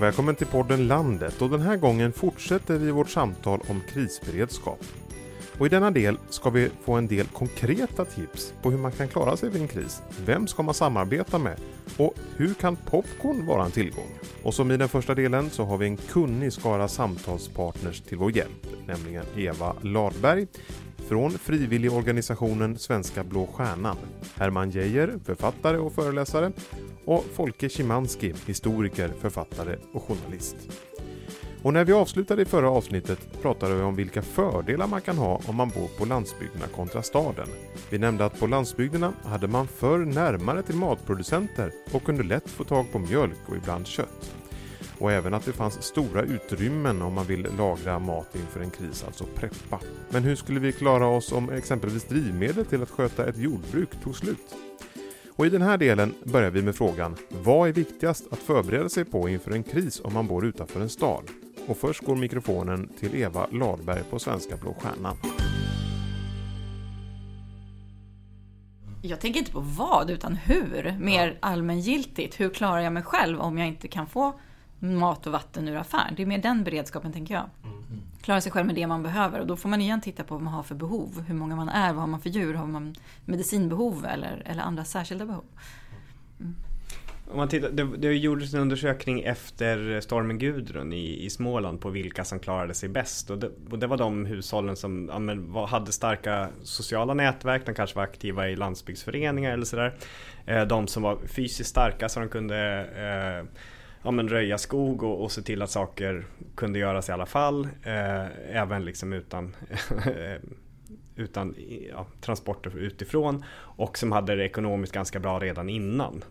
Välkommen till podden Landet och den här gången fortsätter vi vårt samtal om krisberedskap. Och I denna del ska vi få en del konkreta tips på hur man kan klara sig vid en kris. Vem ska man samarbeta med? Och hur kan popcorn vara en tillgång? Och som i den första delen så har vi en kunnig skara samtalspartners till vår hjälp, nämligen Eva Ladberg från frivilligorganisationen Svenska Blå Stjärnan, Herman Geijer, författare och föreläsare och Folke Szymanski, historiker, författare och journalist. Och när vi avslutade i förra avsnittet pratade vi om vilka fördelar man kan ha om man bor på landsbygderna kontra staden. Vi nämnde att på landsbygderna hade man förr närmare till matproducenter och kunde lätt få tag på mjölk och ibland kött. Och även att det fanns stora utrymmen om man vill lagra mat inför en kris, alltså preppa. Men hur skulle vi klara oss om exempelvis drivmedel till att sköta ett jordbruk tog slut? Och i den här delen börjar vi med frågan Vad är viktigast att förbereda sig på inför en kris om man bor utanför en stad? Och först går mikrofonen till Eva Ladberg på Svenska Blå Stjärnan. Jag tänker inte på vad, utan hur. Mer allmängiltigt. Hur klarar jag mig själv om jag inte kan få mat och vatten ur affären? Det är mer den beredskapen, tänker jag. Mm. Klara sig själv med det man behöver. Och då får man igen titta på vad man har för behov. Hur många man är, vad har man för djur? Har man medicinbehov eller, eller andra särskilda behov? Mm. Om man tittar, det, det gjordes en undersökning efter stormen Gudrun i, i Småland på vilka som klarade sig bäst. Och det, och det var de hushållen som ja, men, var, hade starka sociala nätverk, de kanske var aktiva i landsbygdsföreningar eller sådär. Eh, de som var fysiskt starka så de kunde eh, ja, men röja skog och, och se till att saker kunde göras i alla fall. Eh, även liksom utan utan ja, transporter utifrån och som hade det ekonomiskt ganska bra redan innan.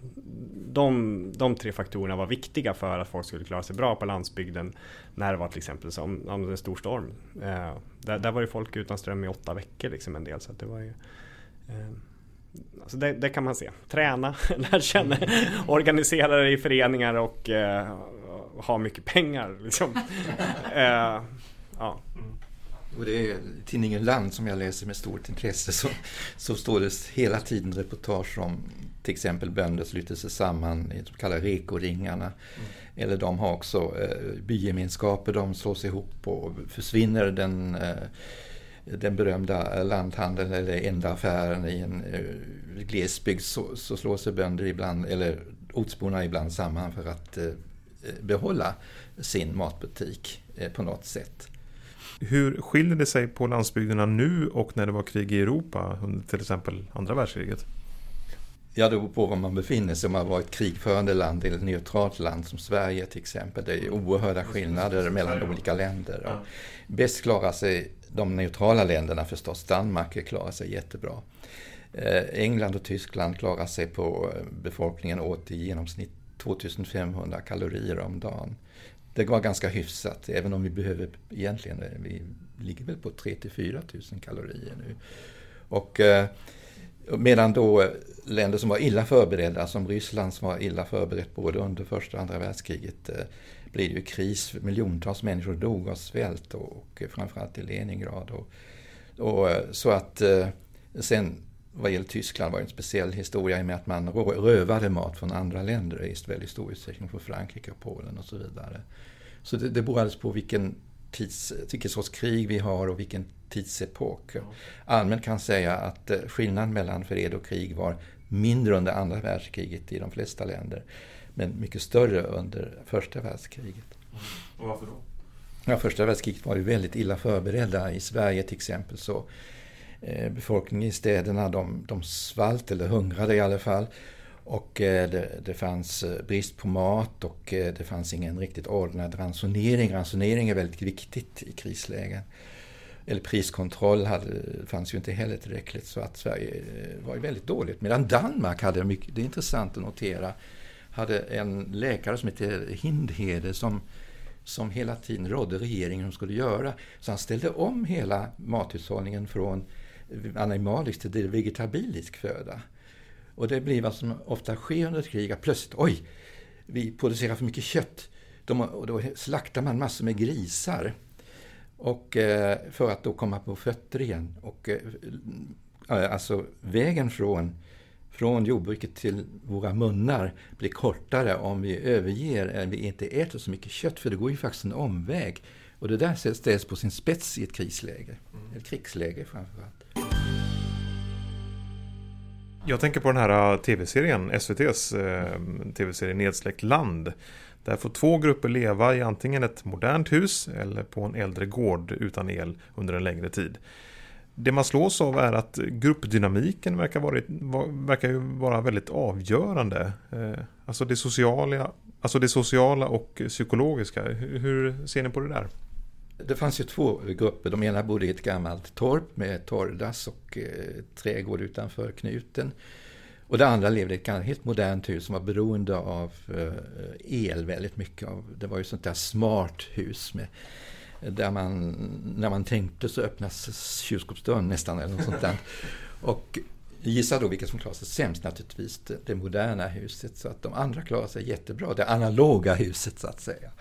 De, de tre faktorerna var viktiga för att folk skulle klara sig bra på landsbygden när det var till exempel som en stor storm. Eh, där, där var ju folk utan ström i åtta veckor liksom en del. Så det var ju, eh, alltså det, det, kan man se. Träna, lära känna, organisera dig i föreningar och eh, ha mycket pengar. Liksom. Eh, ja. Och det är tidningen Land som jag läser med stort intresse så, så står det hela tiden reportage om till exempel bönder sluter sig samman i de kallade rekoringarna. Mm. Eller de har också eh, bygemenskaper, de slås ihop och försvinner den, eh, den berömda lanthandeln eller enda affären i en eh, glesbygd så, så slår sig bönder ibland, eller ortsborna ibland samman för att eh, behålla sin matbutik eh, på något sätt. Hur skiljer det sig på landsbygderna nu och när det var krig i Europa under till exempel andra världskriget? Ja, det beror på var man befinner sig. Om man var ett krigförande land eller ett neutralt land som Sverige till exempel. Det är oerhörda skillnader mellan olika länder. Och bäst klarar sig de neutrala länderna förstås. Danmark klarar sig jättebra. Eh, England och Tyskland klarar sig på eh, befolkningen åt i genomsnitt 2500 kalorier om dagen det var ganska hyfsat, även om vi behöver egentligen, vi ligger väl på 3 till 4 000 kalorier nu. Och eh, medan då länder som var illa förberedda, som Ryssland som var illa förberett både under första och andra världskriget, eh, blev det ju kris. Miljontals människor dog av svält och, framförallt i Leningrad. Och, och, eh, så att eh, sen vad gäller Tyskland var det en speciell historia i och med att man rövade mat från andra länder i väldigt stor utsträckning, från Frankrike och Polen och så vidare. Så det, det beror alldeles på vilken, tids, vilken sorts krig vi har och vilken tidsepok. Allmänt kan säga att eh, skillnaden mellan fred och krig var mindre under andra världskriget i de flesta länder. Men mycket större under första världskriget. Och varför då? Ja, första världskriget var ju väldigt illa förberedda. I Sverige till exempel så eh, befolkningen i städerna de, de svalt eller hungrade i alla fall. Och eh, det, det, fanns eh, brist på mat och eh, det fanns ingen riktigt ordnad ransonering. Ransonering är väldigt viktigt i krislägen. Eller priskontroll hade, fanns ju inte heller tillräckligt så att Sverige var ju väldigt dåligt. Medan Danmark hade mycket, det är intressant att notera, hade en läkare som hette Hindhede som, som hela tiden rådde regeringen hur de skulle göra. Så han ställde om hela mathushållningen från animalisk till vegetabilisk föda. Och det blir vad som ofta sker under ett krig, att plötsligt, oj, vi producerar för mycket kött. De, och då slaktar man massor med grisar. Och, eh, för att då komma på fötter igen. Och, eh, eh alltså vägen från från jordbruket till våra munnar blir kortare om vi överger, eller vi inte äter så mycket kött, för det går ju faktiskt en omväg. Och det där ställs på sin spets i ett krisläge, mm. ett krigsläge framförallt. Jag tänker på den här äh, tv-serien, SVTs eh, äh, tv-serie Nedsläckt land. Där får två grupper leva i antingen ett modernt hus eller på en äldre gård utan el under en längre tid. Det man slås av är att gruppdynamiken verkar, vara, verkar vara väldigt avgörande. Eh, alltså det sociala, alltså det sociala och psykologiska. Hur ser ni på det där? Det fanns ju två grupper. De ena bodde i ett gammalt torp med torrdass och eh, trädgård utanför knuten. Och det andra levde i ett helt modernt hus som var beroende av eh, el väldigt mycket. Av, det var ju sånt där smart hus med, där man, när man tänkte så öppnas kylskåpsdörren nästan eller något sånt där. Och gissa då vilka som klarar sig sämst naturligtvis, det, det moderna huset. Så att de andra klarar sig jättebra, det analoga huset så att säga.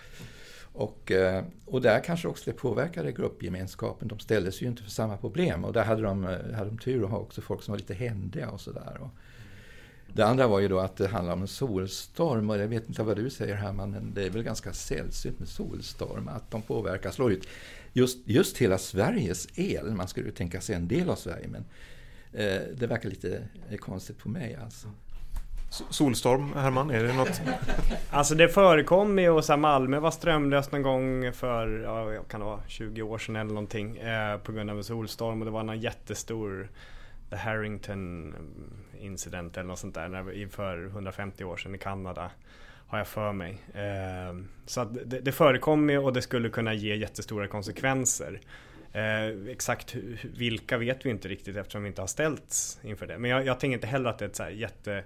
Och, eh, och där kanske också det påverkade gruppgemenskapen. De ställdes ju inte för samma problem och där hade de, eh, hade de tur att ha också folk som var lite händiga och sådär. Det andra var ju då att det handlar om en solstorm och jag vet inte vad du säger Herman, men det är väl ganska sällsynt med solstorm, att de påverkar, slår ut just, just hela Sveriges el. Man skulle ju tänka sig en del av Sverige, men eh, det verkar lite konstigt på mig alltså. Solstorm, Herman, är det något? Alltså det förekom ju och så Malmö var strömlöst någon gång för, ja, kan det vara 20 år sedan eller någonting eh, på grund av en solstorm och det var någon jättestor The Harrington mm, incident eller något sånt där för 150 år sedan i Kanada. Har jag för mig. Eh, så det, det förekommer och det skulle kunna ge jättestora konsekvenser. Eh, exakt vilka vet vi inte riktigt eftersom vi inte har ställts inför det. Men jag, jag tänker inte heller att det är ett så jätte,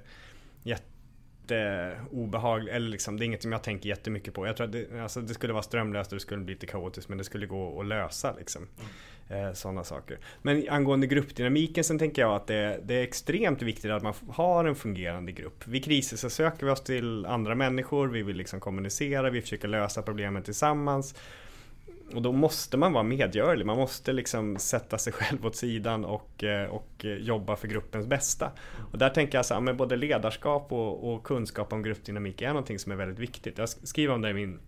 jätte obehagligt, eller liksom, det är inget som jag tänker jättemycket på. Jag tror att det, alltså, det skulle vara strömlöst och det skulle bli lite kaotiskt men det skulle gå att lösa liksom. Mm. Eh, Sådana saker. Men angående gruppdynamiken så tänker jag att det, det, är extremt viktigt att man har en fungerande grupp. Vid kriser så söker vi oss till andra människor, vi vill liksom kommunicera, vi försöker lösa problemen tillsammans. Och då måste man vara medgörlig, man måste liksom sätta sig själv åt sidan och, eh, och eh, jobba för gruppens bästa. Och där tänker jag så här, både ledarskap och, och kunskap om gruppdynamik är någonting som är väldigt viktigt. Jag skriver om det i min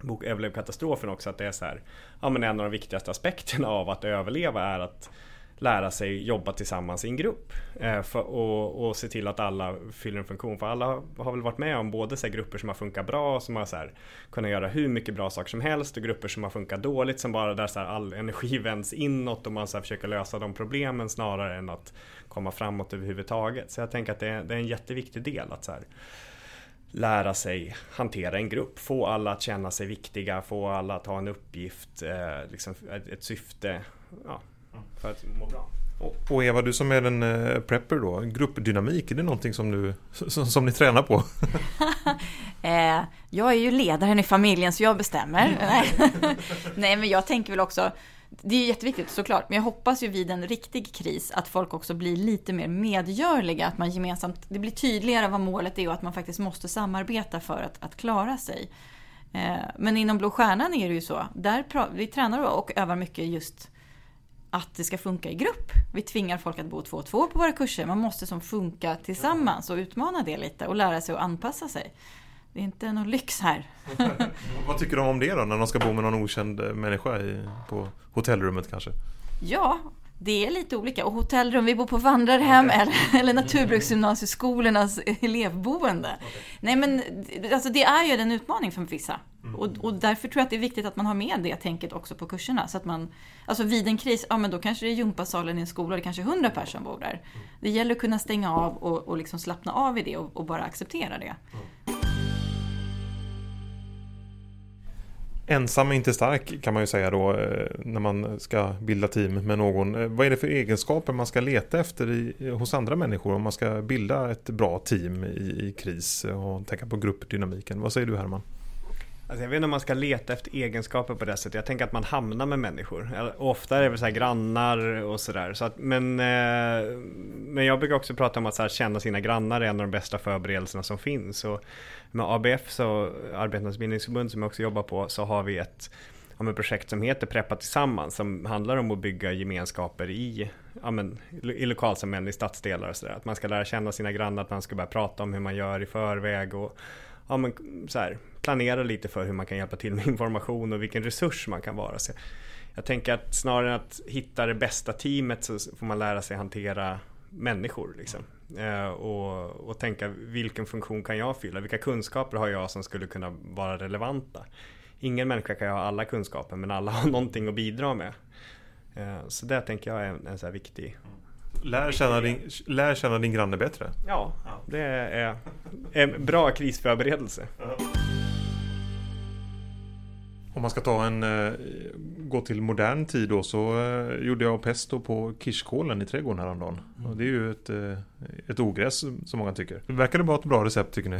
bok Överlev katastrofen också att det är så här, ja men en av de viktigaste aspekterna av att överleva är att lära sig jobba tillsammans i en grupp eh, för, och, och se till att alla fyller en funktion. För alla har väl varit med om både så grupper som har funkat bra, som har så här, kunnat göra hur mycket bra saker som helst och grupper som har funkat dåligt som bara där så här, all energi vänds inåt och man så här, försöker lösa de problemen snarare än att komma framåt överhuvudtaget. Så jag tänker att det är, det är en jätteviktig del att så här, lära sig hantera en grupp, få alla att känna sig viktiga, få alla att ha en uppgift, eh, liksom ett, ett, syfte ja, för att må bra. Och Eva, du som är en eh, prepper då, gruppdynamik, är det någonting som, du, som, som ni tränar på? eh, jag är ju ledaren i familjen så jag bestämmer. Nej men jag tänker väl också, det är jätteviktigt såklart, men jag hoppas ju vid en riktig kris att folk också blir lite mer medgörliga, att man gemensamt, det blir tydligare vad målet är och att man faktiskt måste samarbeta för att, att klara sig. Eh, men inom Blå Stjärnan är det ju så, där vi tränar och övar mycket just att det ska funka i grupp. Vi tvingar folk att bo två och två på våra kurser. Man måste som funka tillsammans och utmana det lite och lära sig att anpassa sig. Det är inte någon lyx här. Vad tycker de om det då, när de ska bo med någon okänd människa i, på hotellrummet kanske? Ja, det är lite olika. Och hotellrum, vi bor på vandrarhem okay. eller, eller naturbruksgymnasieskolornas elevboende. Okay. Nej men alltså det är ju en utmaning för vissa. Mm. Och, och, därför tror jag att det är viktigt att man har med det tänket också på kurserna. Så att man, alltså vid en kris, ja men då kanske det är gympasalen i en skola och det kanske är 100 personer som bor där. Mm. Det gäller att kunna stänga av och, och liksom slappna av i det och, och bara acceptera det. Mm. Ensam är inte stark kan man ju säga då eh, när man ska bilda team med någon. Eh, vad är det för egenskaper man ska leta efter i, eh, hos andra människor om man ska bilda ett bra team i, i kris och tänka på gruppdynamiken? Vad säger du Herman? Alltså jag vet inte om man ska leta efter egenskaper på det sättet. Jag tänker att man hamnar med människor. Ofta är det väl så grannar och sådär. Så men, eh, men jag brukar också prata om att så här, känna sina grannar är en av de bästa förberedelserna som finns. Och med ABF, så Arbetarnas bildningsförbund som jag också jobbar på, så har vi ett om ett projekt som heter Preppa tillsammans som handlar om att bygga gemenskaper i ja, men, i lokalsamhällen, i stadsdelar och sådär. Att man ska lära känna sina grannar, att man ska börja prata om hur man gör i förväg och ja, men, så här, planera lite för hur man kan hjälpa till med information och vilken resurs man kan vara. Så jag tänker att snarare än att hitta det bästa teamet så får man lära sig hantera människor. Liksom. Eh, och, och tänka vilken funktion kan jag fylla? Vilka kunskaper har jag som skulle kunna vara relevanta? Ingen människa kan ha alla kunskaper men alla har någonting att bidra med. Eh, så det tänker jag är en, en så viktig Lär känna, din, lär känna din granne bättre. Ja, det är en bra krisförberedelse. Om man ska ta en, eh, gå till modern tid då så eh, gjorde jag pesto på kirskålen i trädgården häromdagen. Mm. Och det är ju ett, eh, ett ogräs som många tycker. Verkar det vara ett bra recept tycker ni?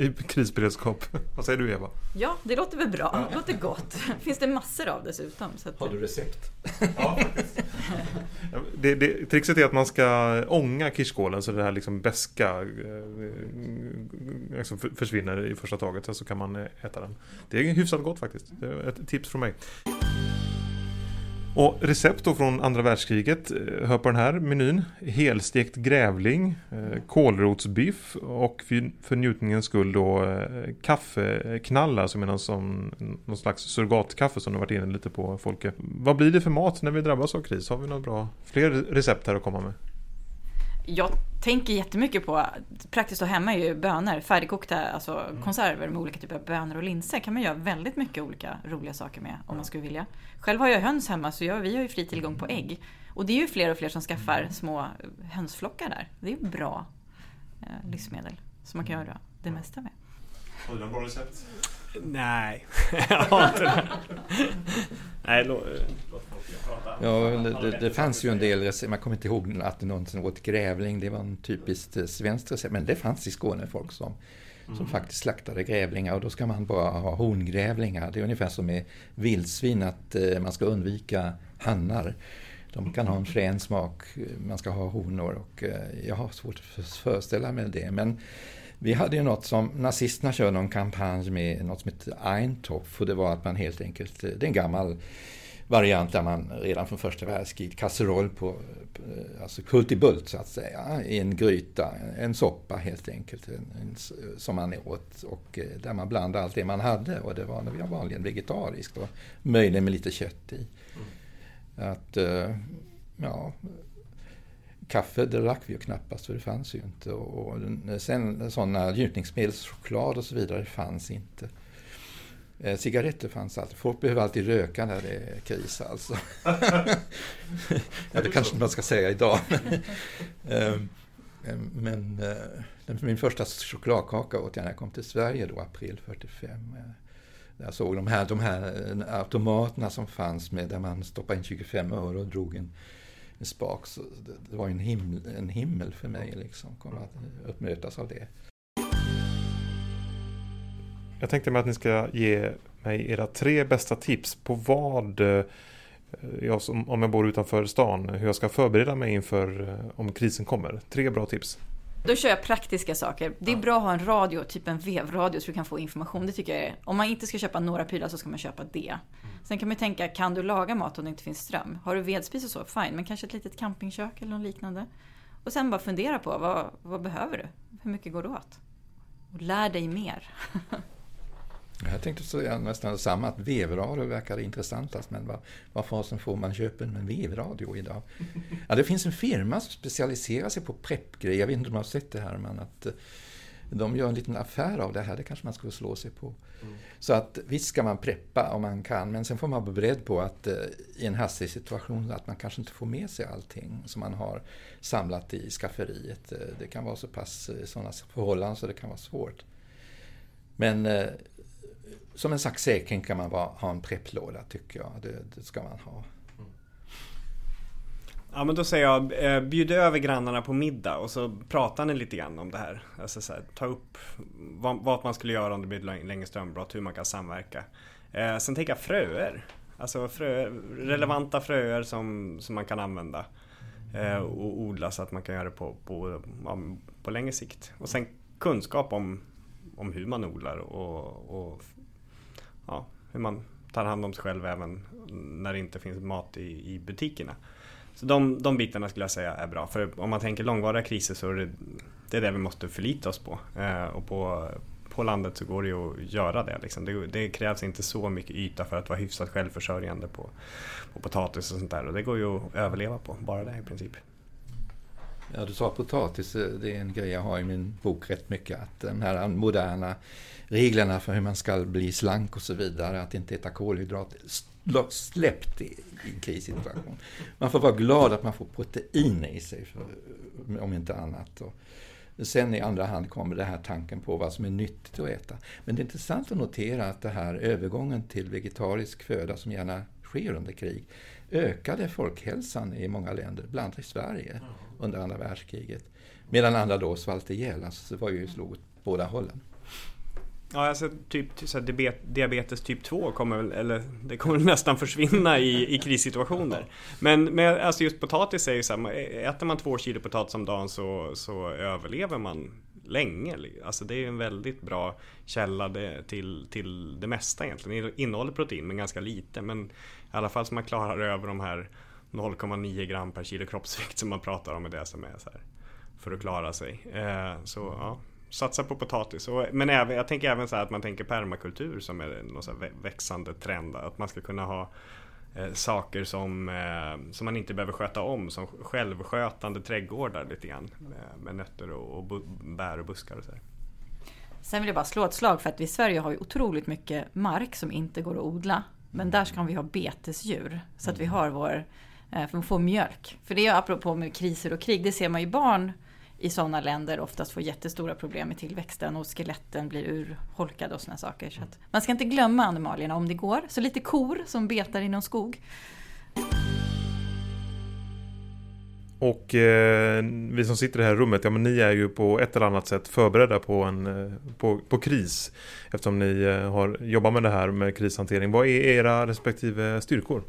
I krisberedskap. Vad säger du Eva? Ja, det låter väl bra. Det låter gott. Finns det massor av dessutom. Så att... Har du recept? ja, det, det, trixet är att man ska ånga kirskålen så det här liksom beska liksom försvinner i första taget. Så kan man äta den. Det är hyfsat gott faktiskt. Det är ett tips från mig. Och recept då från andra världskriget, eh, hör på den här menyn. Helstekt grävling, eh, kålrotsbiff och för njutningens skull då eh, kaffeknallar som är någon, som, någon slags surrogatkaffe som du varit inne lite på Folke. Vad blir det för mat när vi drabbas av kris? Har vi några bra fler recept här att komma med? Jag tänker jättemycket på, praktiskt och hemma är ju bönor, färdigkokta alltså mm. konserver med olika typer av bönor och linser kan man göra väldigt mycket olika roliga saker med om man skulle vilja. Själv har jag höns hemma så jag, vi har ju fri tillgång på ägg. Och det är ju fler och fler som skaffar mm. små hönsflockar där. Det är bra eh, livsmedel som man kan göra det mesta med. Har du några bra recept? Nej, jag har inte det. Nej, låt, Ja, det, det, fanns ju en del recept. Man kommer inte ihåg att det någonsin åt grävling. Det var en typiskt eh, svenskt recept. Men det fanns i Skåne folk som, mm. som faktiskt slaktade grävlingar. Och då ska man bara ha hongrävlingar. Det är ungefär som med vildsvin, att eh, man ska undvika hannar. De kan ha en frän smak. Man ska ha honor och eh, jag har svårt att föreställa mig det. Men vi hade ju något som, nazisterna körde någon kampanj med något som heter Eintopf. Och det var att man helt enkelt, det är en gammal variant där man redan från första världskriget kasseroll på, alltså kultibult så att säga, i en gryta, en soppa helt enkelt, en, en, som man åt och eh, där man blandade allt det man hade och det var vanligen vegetariskt och möjligen med lite kött i. Mm. Att, eh, ja, kaffe drack vi ju knappast för det fanns ju inte och sen sådana njutningsmedelschoklad och så vidare fanns inte. Eh, cigaretter fanns alltid. Folk behöver alltid röka när det är kris alltså. ja, det kanske man ska säga idag. Ehm, ehm, men eh, min första chokladkaka åt jag när jag kom till Sverige då, april 45. Eh, jag såg de här, de här automaterna som fanns med där man stoppade in 25 öre och drog en, en spak. Så det, var en himmel, en himmel för mig liksom, komma att uppmötas av det. Jag tänkte mig att ni ska ge mig era tre bästa tips på vad eh, jag, om jag bor utanför stan, hur jag ska förbereda mig inför eh, om krisen kommer. Tre bra tips. Då kör jag praktiska saker. Det är bra att ha en radio, typ en vevradio, så du kan få information. Det tycker jag är. Om man inte ska köpa några prylar så ska man köpa det. Mm. Sen kan man tänka, kan du laga mat om det inte finns ström? Har du vedspis och så, fine. Men kanske ett litet campingkök eller något liknande. Och sen bara fundera på, vad, vad behöver du? Hur mycket går det åt? Och lär dig mer. Jag tänkte säga nästan samma, att vevradio verkar intressantast, men vad, vad fasen får man köpa en vevradio idag? Ja, det finns en firma som specialiserar sig på preppgrejer, jag vet inte om du har sett det här, men att eh, de gör en liten affär av det här, det kanske man skulle slå sig på. Mm. Så att visst ska man preppa om man kan, men sen får man vara beredd på att eh, i en hastig situation att man kanske inte får med sig allting som man har samlat i skafferiet. Eh, det kan vara så pass sådana förhållanden så det kan vara svårt. Men som en slags säkring kan man bara ha en prepplåda tycker jag. Det, det ska man ha. Ja men då säger jag, eh, bjud över grannarna på middag och så pratar ni lite grann om det här. Alltså så här, ta upp vad, vad, man skulle göra om det blir längre strömbrott, hur man kan samverka. Eh, sen tänker jag fröer. Alltså fröer, relevanta fröer som, som man kan använda eh, och odla så att man kan göra det på, på, på längre sikt. Och sen kunskap om, om hur man odlar och, och ja, hur man tar hand om sig själv även när det inte finns mat i, i butikerna. Så de, de bitarna skulle jag säga är bra. För om man tänker långvariga kriser så är det det, är det vi måste förlita oss på. Eh, och på, på landet så går det ju att göra det, liksom. det. Det krävs inte så mycket yta för att vara hyfsat självförsörjande på, på potatis och sånt där. Och det går ju att överleva på, bara det i princip. Ja, du sa potatis, eh, det är en grej jag har i min bok rätt mycket. Att de här moderna reglerna för hur man ska bli slank och så vidare, att inte äta kolhydrater, släppt i, en krissituation. Man får vara glad att man får protein i sig, för, om inte annat. Och sen i andra hand kommer den här tanken på vad som är nyttigt att äta. Men det är intressant att notera att det här övergången till vegetarisk föda som gärna sker under krig ökade folkhälsan i många länder, bland annat i Sverige under andra världskriget. Medan andra då svalt ihjäl, alltså det var ju slog åt båda hållen. Ja, alltså typ så diabetes typ 2 kommer väl, eller det kommer nästan försvinna i, i krissituationer. Men, men alltså just potatis är ju så här, äter man två kilo potatis om dagen så, så överlever man länge. Alltså det är en väldigt bra källa till, till det mesta egentligen. Det innehåller protein men ganska lite. Men i alla fall så man klarar över de här 0,9 gram per kilo kroppsvikt som man pratar om är det som är så här, för att klara sig. Eh, så ja, satsa på potatis. Men även, jag tänker även så att man tänker permakultur som är en så växande trend. Att man ska kunna ha eh, saker som, eh, som man inte behöver sköta om. Som självskötande trädgårdar lite grann. Med, med nötter och, och bär och buskar och så. Här. Sen vill jag bara slå ett slag för att vi i Sverige har ju otroligt mycket mark som inte går att odla. Men där ska vi ha betesdjur. Så att vi har vår, eh, för att få mjölk. För det är apropå med kriser och krig, det ser man ju barn i sådana länder oftast får jättestora problem med tillväxten och skeletten blir urholkade och sådana saker. Så man ska inte glömma animalierna om det går. Så lite kor som betar inom skog. Och eh, vi som sitter i det här rummet, ja men ni är ju på ett eller annat sätt förberedda på, en, eh, på, på kris. Eftersom ni eh, har jobbat med det här med krishantering. Vad är era respektive styrkor?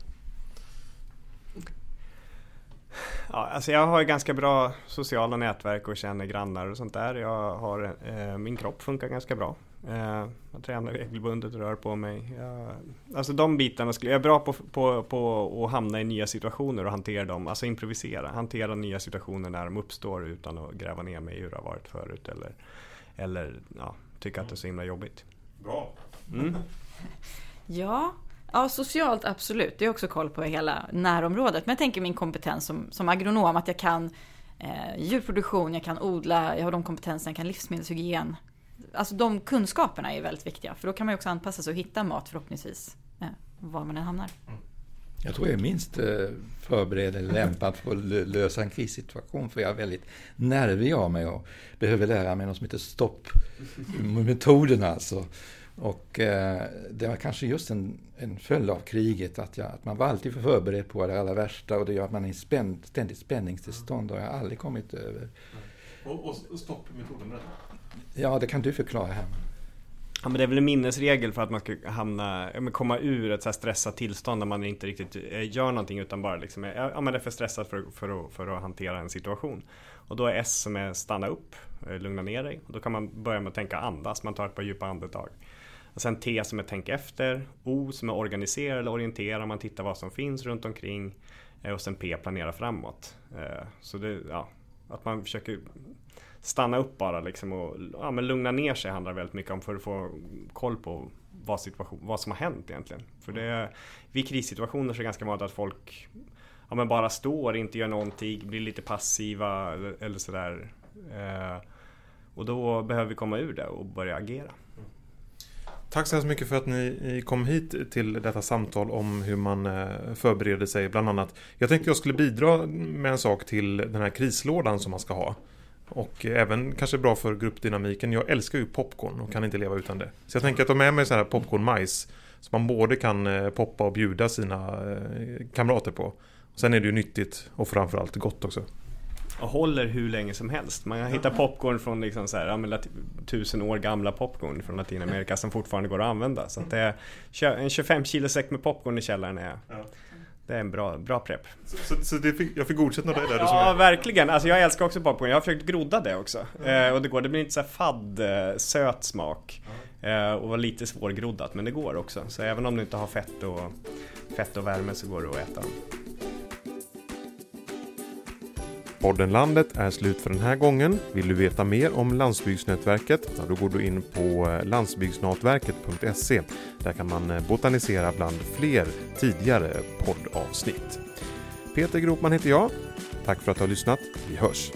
Ja, alltså jag har ganska bra sociala nätverk och känner grannar och sånt där. Jag har, eh, min kropp funkar ganska bra. Eh, jag tränar regelbundet och rör på mig. Jag, alltså de bitarna, skulle, jag är bra på, på, på att hamna i nya situationer och hantera dem. Alltså improvisera, hantera nya situationer när de uppstår utan att gräva ner mig i hur det har varit förut. Eller, eller ja, tycka att det är så himla jobbigt. Bra. Mm. ja, Ja, socialt absolut. Det är också koll på hela närområdet. Men jag tänker min kompetens som, som agronom, att jag kan eh, djurproduktion, jag kan odla, jag har de kompetenserna, jag kan livsmedelshygien. Alltså de kunskaperna är väldigt viktiga. För då kan man ju också anpassa sig och hitta mat förhoppningsvis, eh, var man än hamnar. Mm. Jag tror jag är minst eh, förberedd eller lämpad för att lösa en krissituation. För jag är väldigt nervig av mig och behöver lära mig något som heter stoppmetoden alltså. Och eh, det var kanske just en, en följd av kriget att, jag, att man var alltid för förberedd på det allra värsta och det gör att man är i spänn, ständigt spänningstillstånd och jag har aldrig kommit över. Och, och stoppmetoden? Ja, det kan du förklara här. Ja, men det är väl en minnesregel för att man ska hamna, komma ur ett så stressat tillstånd där man inte riktigt eh, gör någonting utan bara liksom är, ja, man är för stressad för, för, att, för att hantera en situation. Och då är S som är stanna upp, eh, lugna ner dig. Och då kan man börja med att tänka andas, man tar ett par djupa andetag. Och sen T som är tänk efter, O som är organisera eller orientera, man tittar vad som finns runt omkring. Eh, och sen P planera framåt. Eh, så det, ja, att man försöker stanna upp bara liksom och ja, men lugna ner sig handlar väldigt mycket om för att få koll på vad, situation, vad som har hänt egentligen. För det, vid krissituationer så är det ganska vanligt att folk ja, men bara står, inte gör någonting, blir lite passiva eller, eller sådär. Eh, och då behöver vi komma ur det och börja agera. Mm. Tack så hemskt mycket för att ni kom hit till detta samtal om hur man eh, förbereder sig bland annat. Jag tänkte jag skulle bidra med en sak till den här krislådan som man ska ha. Och även kanske bra för gruppdynamiken. Jag älskar ju popcorn och kan inte leva utan det. Så jag tänker att ta med mig så här popcornmajs. som man både kan eh, poppa och bjuda sina eh, kamrater på. Sen är det ju nyttigt och framförallt gott också och håller hur länge som helst. Man hittar popcorn från liksom så här, ja, tusen år gamla popcorn från Latinamerika som fortfarande går att använda. Så att det är, en 25 kilo säck med popcorn i källaren är Det är en bra, bra prepp. Så, så, så fick, jag fick godkänna det där? Ja, verkligen. Alltså jag älskar också popcorn. Jag har försökt grodda det också. Mm. Eh, och det går. Det blir inte så fadd, eh, söt smak. Mm. Eh, och var lite svårgroddat, men det går också. Så även om du inte har fett och, fett och värme så går det att äta. Podden Landet är slut för den här gången. Vill du veta mer om Landsbygdsnätverket? Då går du in på eh, landsbygdsnätverket.se. Där kan man eh, botanisera bland fler tidigare poddavsnitt. Peter Gropman heter jag. Tack för att du har lyssnat. Vi hörs!